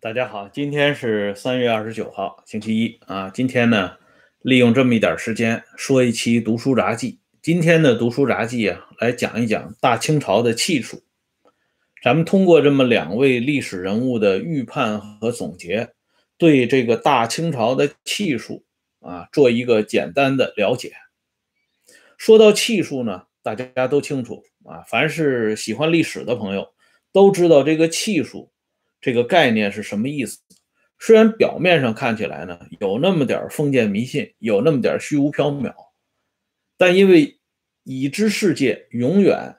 大家好，今天是三月二十九号，星期一啊。今天呢，利用这么一点时间说一期读书杂记。今天的读书杂记啊，来讲一讲大清朝的气数。咱们通过这么两位历史人物的预判和总结，对这个大清朝的气数啊，做一个简单的了解。说到气数呢，大家都清楚啊，凡是喜欢历史的朋友都知道这个气数。这个概念是什么意思？虽然表面上看起来呢，有那么点封建迷信，有那么点虚无缥缈，但因为已知世界永远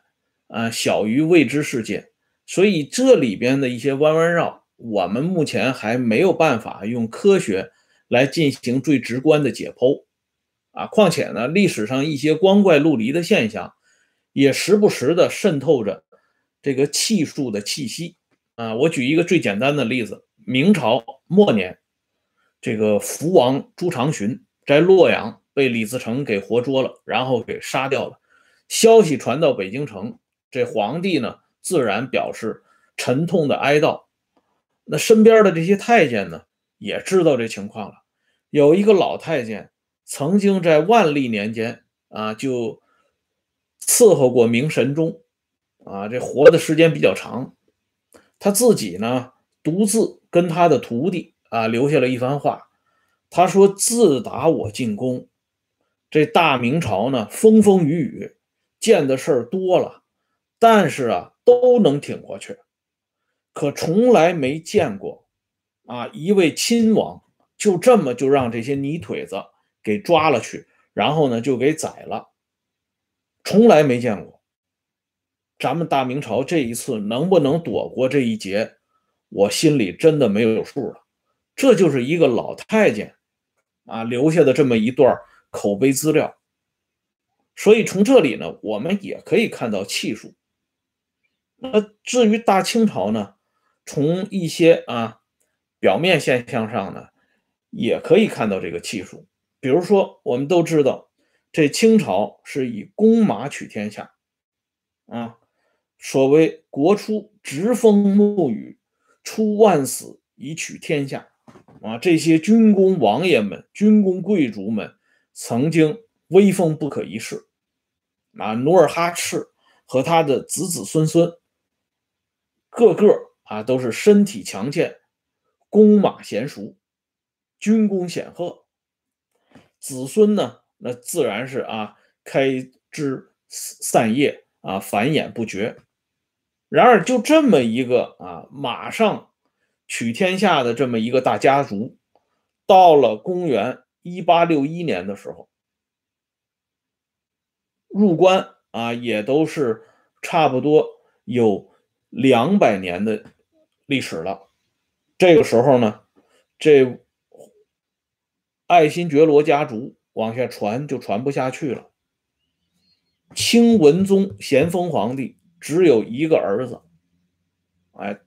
啊小于未知世界，所以这里边的一些弯弯绕，我们目前还没有办法用科学来进行最直观的解剖啊。况且呢，历史上一些光怪陆离的现象，也时不时的渗透着这个气数的气息。啊，我举一个最简单的例子：明朝末年，这个福王朱常洵在洛阳被李自成给活捉了，然后给杀掉了。消息传到北京城，这皇帝呢，自然表示沉痛的哀悼。那身边的这些太监呢，也知道这情况了。有一个老太监，曾经在万历年间啊，就伺候过明神宗，啊，这活的时间比较长。他自己呢，独自跟他的徒弟啊留下了一番话。他说：“自打我进宫，这大明朝呢，风风雨雨，见的事儿多了，但是啊，都能挺过去。可从来没见过啊，一位亲王就这么就让这些泥腿子给抓了去，然后呢就给宰了，从来没见过。”咱们大明朝这一次能不能躲过这一劫，我心里真的没有数了。这就是一个老太监啊留下的这么一段口碑资料。所以从这里呢，我们也可以看到气数。那至于大清朝呢，从一些啊表面现象上呢，也可以看到这个气数。比如说，我们都知道这清朝是以弓马取天下啊。所谓“国出直风沐雨，出万死以取天下”，啊，这些军功王爷们、军功贵族们曾经威风不可一世。啊，努尔哈赤和他的子子孙孙，个个啊都是身体强健、弓马娴熟、军功显赫。子孙呢，那自然是啊开枝散叶啊，繁衍不绝。然而，就这么一个啊，马上取天下的这么一个大家族，到了公元一八六一年的时候，入关啊，也都是差不多有两百年的历史了。这个时候呢，这爱新觉罗家族往下传就传不下去了。清文宗咸丰皇帝。只有一个儿子，哎，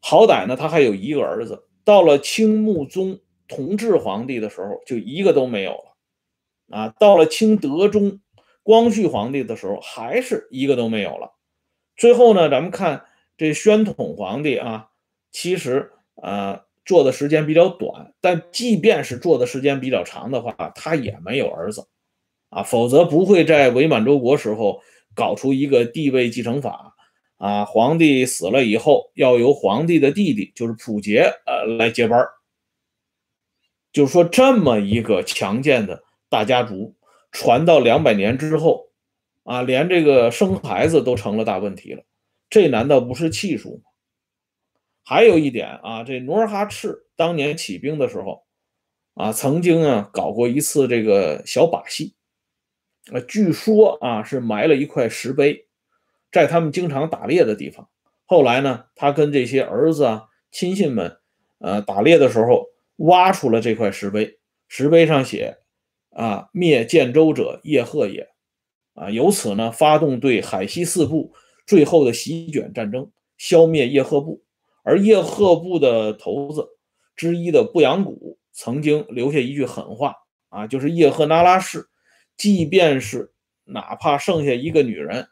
好歹呢，他还有一个儿子。到了清穆宗同治皇帝的时候，就一个都没有了，啊，到了清德宗光绪皇帝的时候，还是一个都没有了。最后呢，咱们看这宣统皇帝啊，其实啊做的时间比较短，但即便是做的时间比较长的话，他也没有儿子，啊，否则不会在伪满洲国时候。搞出一个帝位继承法啊，皇帝死了以后，要由皇帝的弟弟，就是溥杰，呃，来接班就是说，这么一个强健的大家族，传到两百年之后，啊，连这个生孩子都成了大问题了。这难道不是气数吗？还有一点啊，这努尔哈赤当年起兵的时候，啊，曾经啊搞过一次这个小把戏。呃，据说啊是埋了一块石碑，在他们经常打猎的地方。后来呢，他跟这些儿子啊、亲信们，呃，打猎的时候挖出了这块石碑，石碑上写：“啊，灭建州者叶赫也。”啊，由此呢，发动对海西四部最后的席卷战争，消灭叶赫部。而叶赫部的头子之一的布阳谷曾经留下一句狠话啊，就是叶赫那拉氏。即便是哪怕剩下一个女人，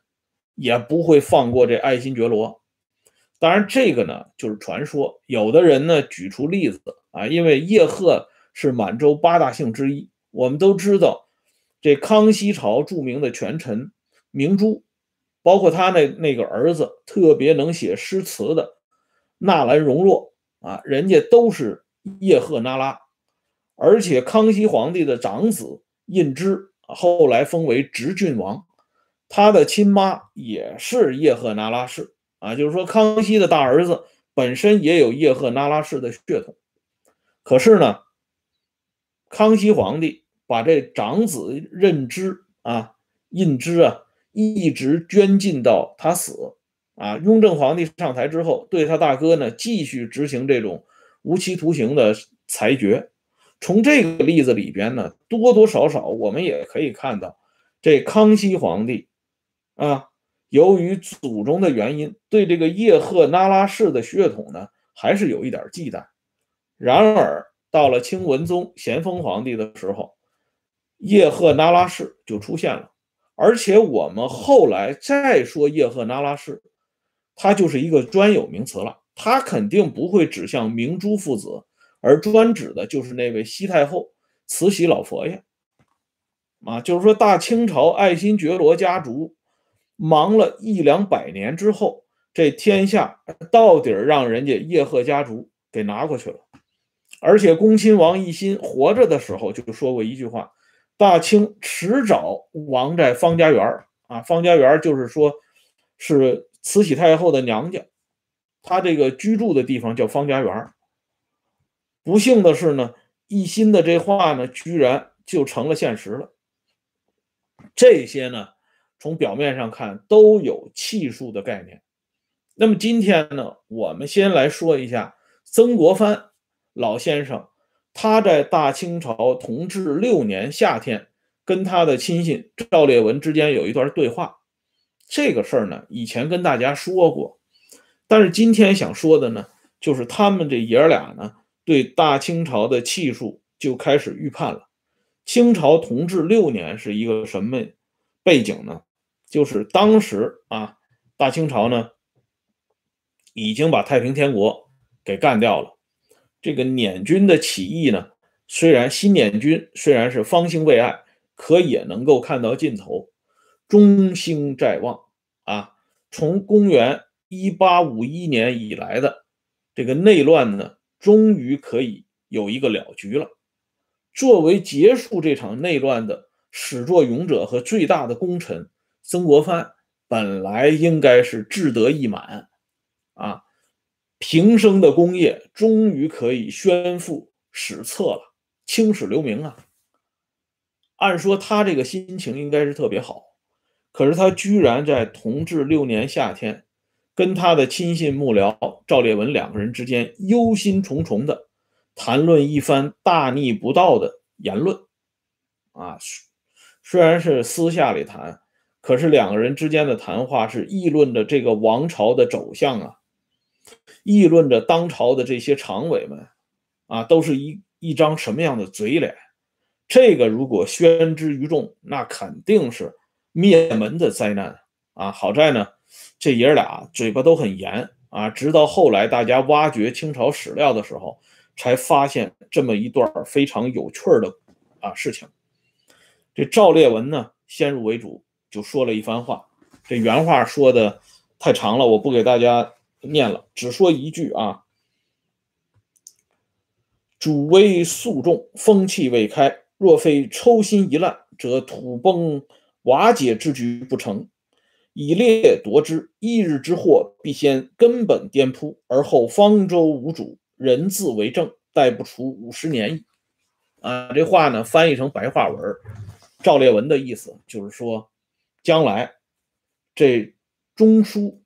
也不会放过这爱新觉罗。当然，这个呢就是传说，有的人呢举出例子啊，因为叶赫是满洲八大姓之一。我们都知道，这康熙朝著名的权臣明珠，包括他那那个儿子特别能写诗词的纳兰容若啊，人家都是叶赫那拉，而且康熙皇帝的长子胤支后来封为直郡王，他的亲妈也是叶赫那拉氏。啊，就是说，康熙的大儿子本身也有叶赫那拉氏的血统，可是呢，康熙皇帝把这长子胤支啊、胤支啊，一直捐进到他死啊。雍正皇帝上台之后，对他大哥呢继续执行这种无期徒刑的裁决。从这个例子里边呢，多多少少我们也可以看到，这康熙皇帝啊。由于祖宗的原因，对这个叶赫那拉氏的血统呢，还是有一点忌惮。然而，到了清文宗咸丰皇帝的时候，叶赫那拉氏就出现了。而且，我们后来再说叶赫那拉氏，它就是一个专有名词了。它肯定不会指向明珠父子，而专指的就是那位西太后慈禧老佛爷。啊，就是说大清朝爱新觉罗家族。忙了一两百年之后，这天下到底让人家叶赫家族给拿过去了。而且恭亲王奕欣活着的时候就说过一句话：“大清迟早亡在方家园啊，方家园就是说，是慈禧太后的娘家，她这个居住的地方叫方家园。不幸的是呢，奕欣的这话呢，居然就成了现实了。这些呢。从表面上看都有气数的概念。那么今天呢，我们先来说一下曾国藩老先生，他在大清朝同治六年夏天跟他的亲信赵烈文之间有一段对话。这个事儿呢，以前跟大家说过，但是今天想说的呢，就是他们这爷俩呢，对大清朝的气数就开始预判了。清朝同治六年是一个什么背景呢？就是当时啊，大清朝呢已经把太平天国给干掉了。这个捻军的起义呢，虽然新捻军虽然是方兴未艾，可也能够看到尽头，中兴在望啊。从公元一八五一年以来的这个内乱呢，终于可以有一个了局了。作为结束这场内乱的始作俑者和最大的功臣。曾国藩本来应该是志得意满，啊，平生的功业终于可以宣赴史册了，青史留名啊。按说他这个心情应该是特别好，可是他居然在同治六年夏天，跟他的亲信幕僚赵烈文两个人之间忧心忡忡的谈论一番大逆不道的言论，啊，虽然是私下里谈。可是两个人之间的谈话是议论着这个王朝的走向啊，议论着当朝的这些常委们啊，都是一一张什么样的嘴脸？这个如果宣之于众，那肯定是灭门的灾难啊！好在呢，这爷俩嘴巴都很严啊。直到后来大家挖掘清朝史料的时候，才发现这么一段非常有趣的啊事情。这赵烈文呢，先入为主。就说了一番话，这原话说的太长了，我不给大家念了，只说一句啊：主威肃重，风气未开，若非抽心一烂，则土崩瓦解之局不成。以列夺之，一日之祸必先根本颠扑，而后方舟无主，人自为政，待不出五十年矣。啊，这话呢翻译成白话文，赵烈文的意思就是说。将来，这中枢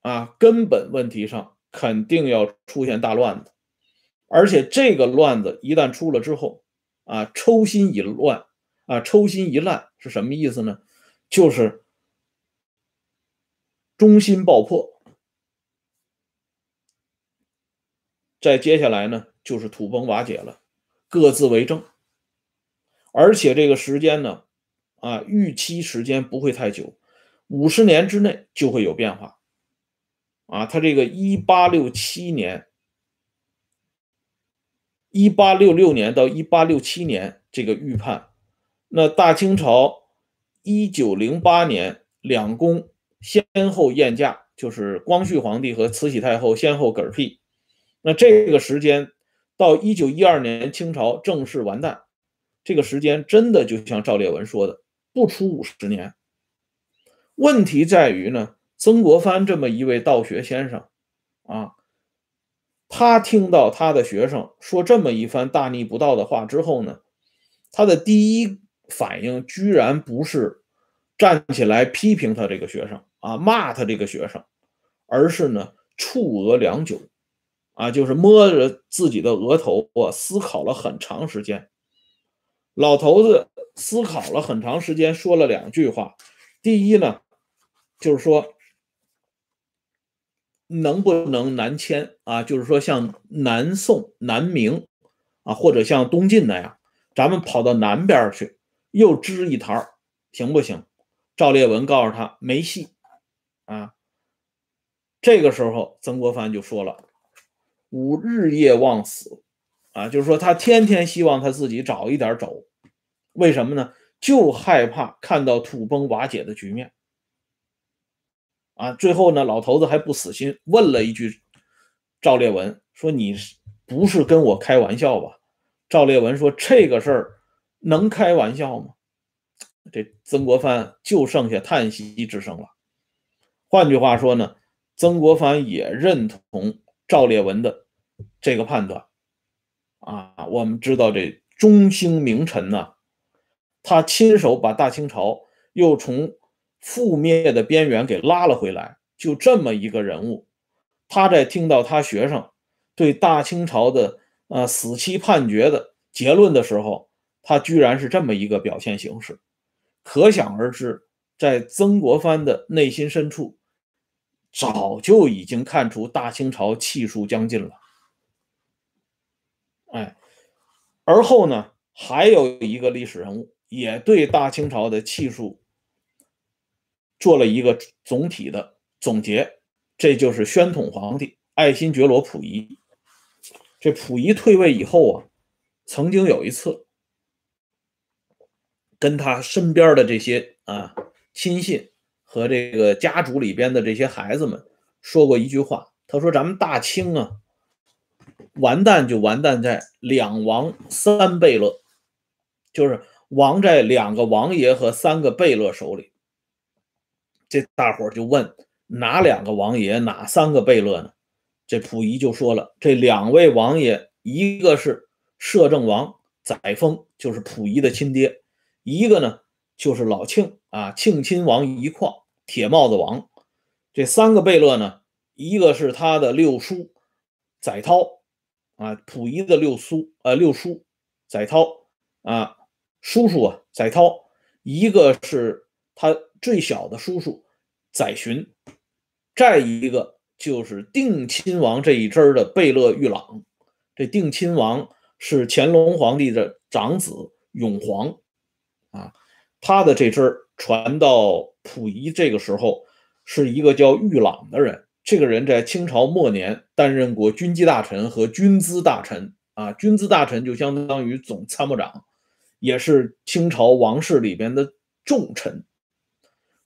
啊，根本问题上肯定要出现大乱子，而且这个乱子一旦出了之后，啊，抽心一乱，啊，抽心一烂是什么意思呢？就是中心爆破，再接下来呢，就是土崩瓦解了，各自为政，而且这个时间呢。啊，预期时间不会太久，五十年之内就会有变化。啊，他这个一八六七年、一八六六年到一八六七年这个预判，那大清朝一九零八年两宫先后验驾，就是光绪皇帝和慈禧太后先后嗝屁，那这个时间到一九一二年清朝正式完蛋，这个时间真的就像赵烈文说的，不出五十年。问题在于呢。曾国藩这么一位道学先生，啊，他听到他的学生说这么一番大逆不道的话之后呢，他的第一反应居然不是站起来批评他这个学生啊，骂他这个学生，而是呢触额良久，啊，就是摸着自己的额头啊，思考了很长时间。老头子思考了很长时间，说了两句话。第一呢，就是说。能不能南迁啊？就是说，像南宋、南明啊，或者像东晋那样，咱们跑到南边去，又支一摊行不行？赵烈文告诉他没戏啊。这个时候，曾国藩就说了：“吾日夜望死啊！”就是说，他天天希望他自己早一点走，为什么呢？就害怕看到土崩瓦解的局面。啊，最后呢，老头子还不死心，问了一句赵烈文说：“你不是跟我开玩笑吧？”赵烈文说：“这个事儿能开玩笑吗？”这曾国藩就剩下叹息之声了。换句话说呢，曾国藩也认同赵烈文的这个判断。啊，我们知道这中兴名臣呢，他亲手把大清朝又从。覆灭的边缘给拉了回来，就这么一个人物，他在听到他学生对大清朝的呃死期判决的结论的时候，他居然是这么一个表现形式，可想而知，在曾国藩的内心深处，早就已经看出大清朝气数将尽了。哎，而后呢，还有一个历史人物也对大清朝的气数。做了一个总体的总结，这就是宣统皇帝爱新觉罗溥仪。这溥仪退位以后啊，曾经有一次跟他身边的这些啊亲信和这个家族里边的这些孩子们说过一句话，他说：“咱们大清啊，完蛋就完蛋在两王三贝勒，就是亡在两个王爷和三个贝勒手里。”这大伙就问哪两个王爷，哪三个贝勒呢？这溥仪就说了，这两位王爷，一个是摄政王载沣，就是溥仪的亲爹；一个呢就是老庆啊，庆亲王一况，铁帽子王。这三个贝勒呢，一个是他的六叔载涛啊，溥仪的六叔呃六叔载涛啊，叔叔啊载涛，一个是他。最小的叔叔载洵，再一个就是定亲王这一支的贝勒玉朗。这定亲王是乾隆皇帝的长子永璜啊，他的这支传到溥仪这个时候，是一个叫玉朗的人。这个人在清朝末年担任过军机大臣和军资大臣啊，军资大臣就相当于总参谋长，也是清朝王室里边的重臣。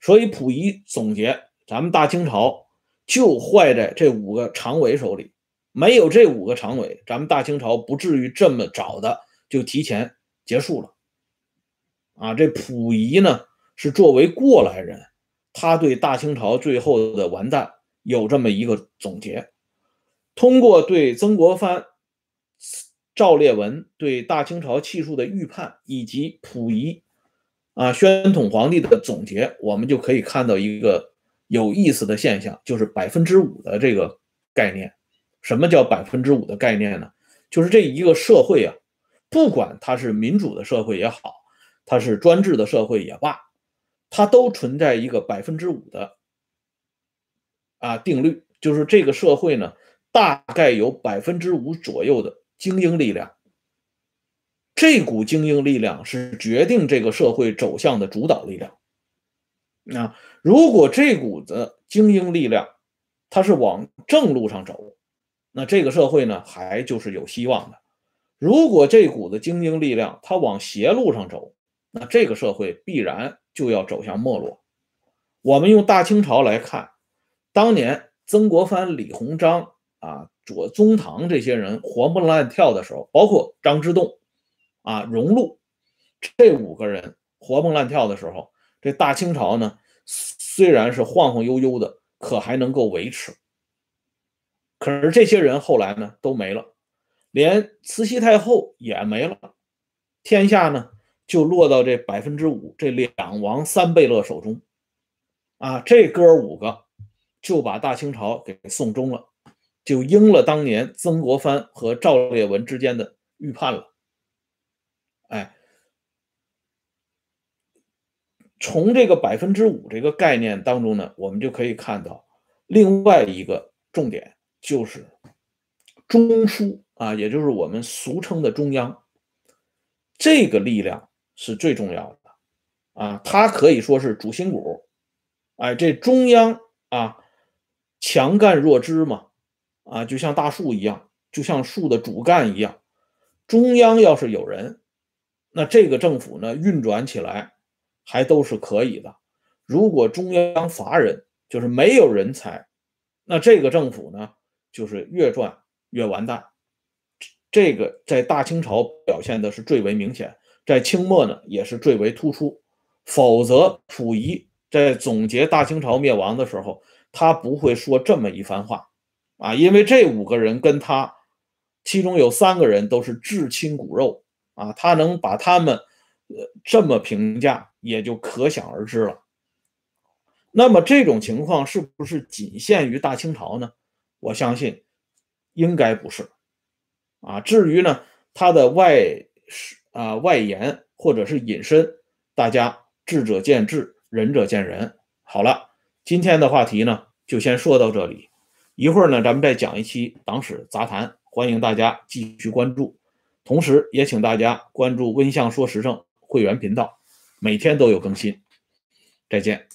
所以溥仪总结，咱们大清朝就坏在这五个常委手里，没有这五个常委，咱们大清朝不至于这么早的就提前结束了。啊，这溥仪呢是作为过来人，他对大清朝最后的完蛋有这么一个总结。通过对曾国藩、赵烈文对大清朝气数的预判，以及溥仪。啊，宣统皇帝的总结，我们就可以看到一个有意思的现象，就是百分之五的这个概念。什么叫百分之五的概念呢？就是这一个社会啊，不管它是民主的社会也好，它是专制的社会也罢，它都存在一个百分之五的啊定律，就是这个社会呢，大概有百分之五左右的精英力量。这股精英力量是决定这个社会走向的主导力量。那，如果这股子精英力量它是往正路上走，那这个社会呢，还就是有希望的。如果这股子精英力量它往邪路上走，那这个社会必然就要走向没落。我们用大清朝来看，当年曾国藩、李鸿章啊、左宗棠这些人活蹦乱跳的时候，包括张之洞啊、荣禄这五个人活蹦乱跳的时候，这大清朝呢，虽然是晃晃悠悠的。可还能够维持，可是这些人后来呢都没了，连慈禧太后也没了，天下呢就落到这百分之五这两王三贝勒手中，啊，这哥五个就把大清朝给送终了，就应了当年曾国藩和赵烈文之间的预判了，哎。从这个百分之五这个概念当中呢，我们就可以看到另外一个重点，就是中枢啊，也就是我们俗称的中央，这个力量是最重要的啊，它可以说是主心骨。哎，这中央啊，强干弱枝嘛，啊，就像大树一样，就像树的主干一样，中央要是有人，那这个政府呢运转起来。还都是可以的。如果中央乏人，就是没有人才，那这个政府呢，就是越转越完蛋。这个在大清朝表现的是最为明显，在清末呢也是最为突出。否则，溥仪在总结大清朝灭亡的时候，他不会说这么一番话啊，因为这五个人跟他，其中有三个人都是至亲骨肉啊，他能把他们。呃这么评价也就可想而知了。那么这种情况是不是仅限于大清朝呢？我相信应该不是。啊，至于呢，他的外啊外延或者是引申，大家智者见智，仁者见仁。好了，今天的话题呢就先说到这里，一会儿呢咱们再讲一期党史杂谈，欢迎大家继续关注，同时也请大家关注温相说时政。会员频道每天都有更新，再见。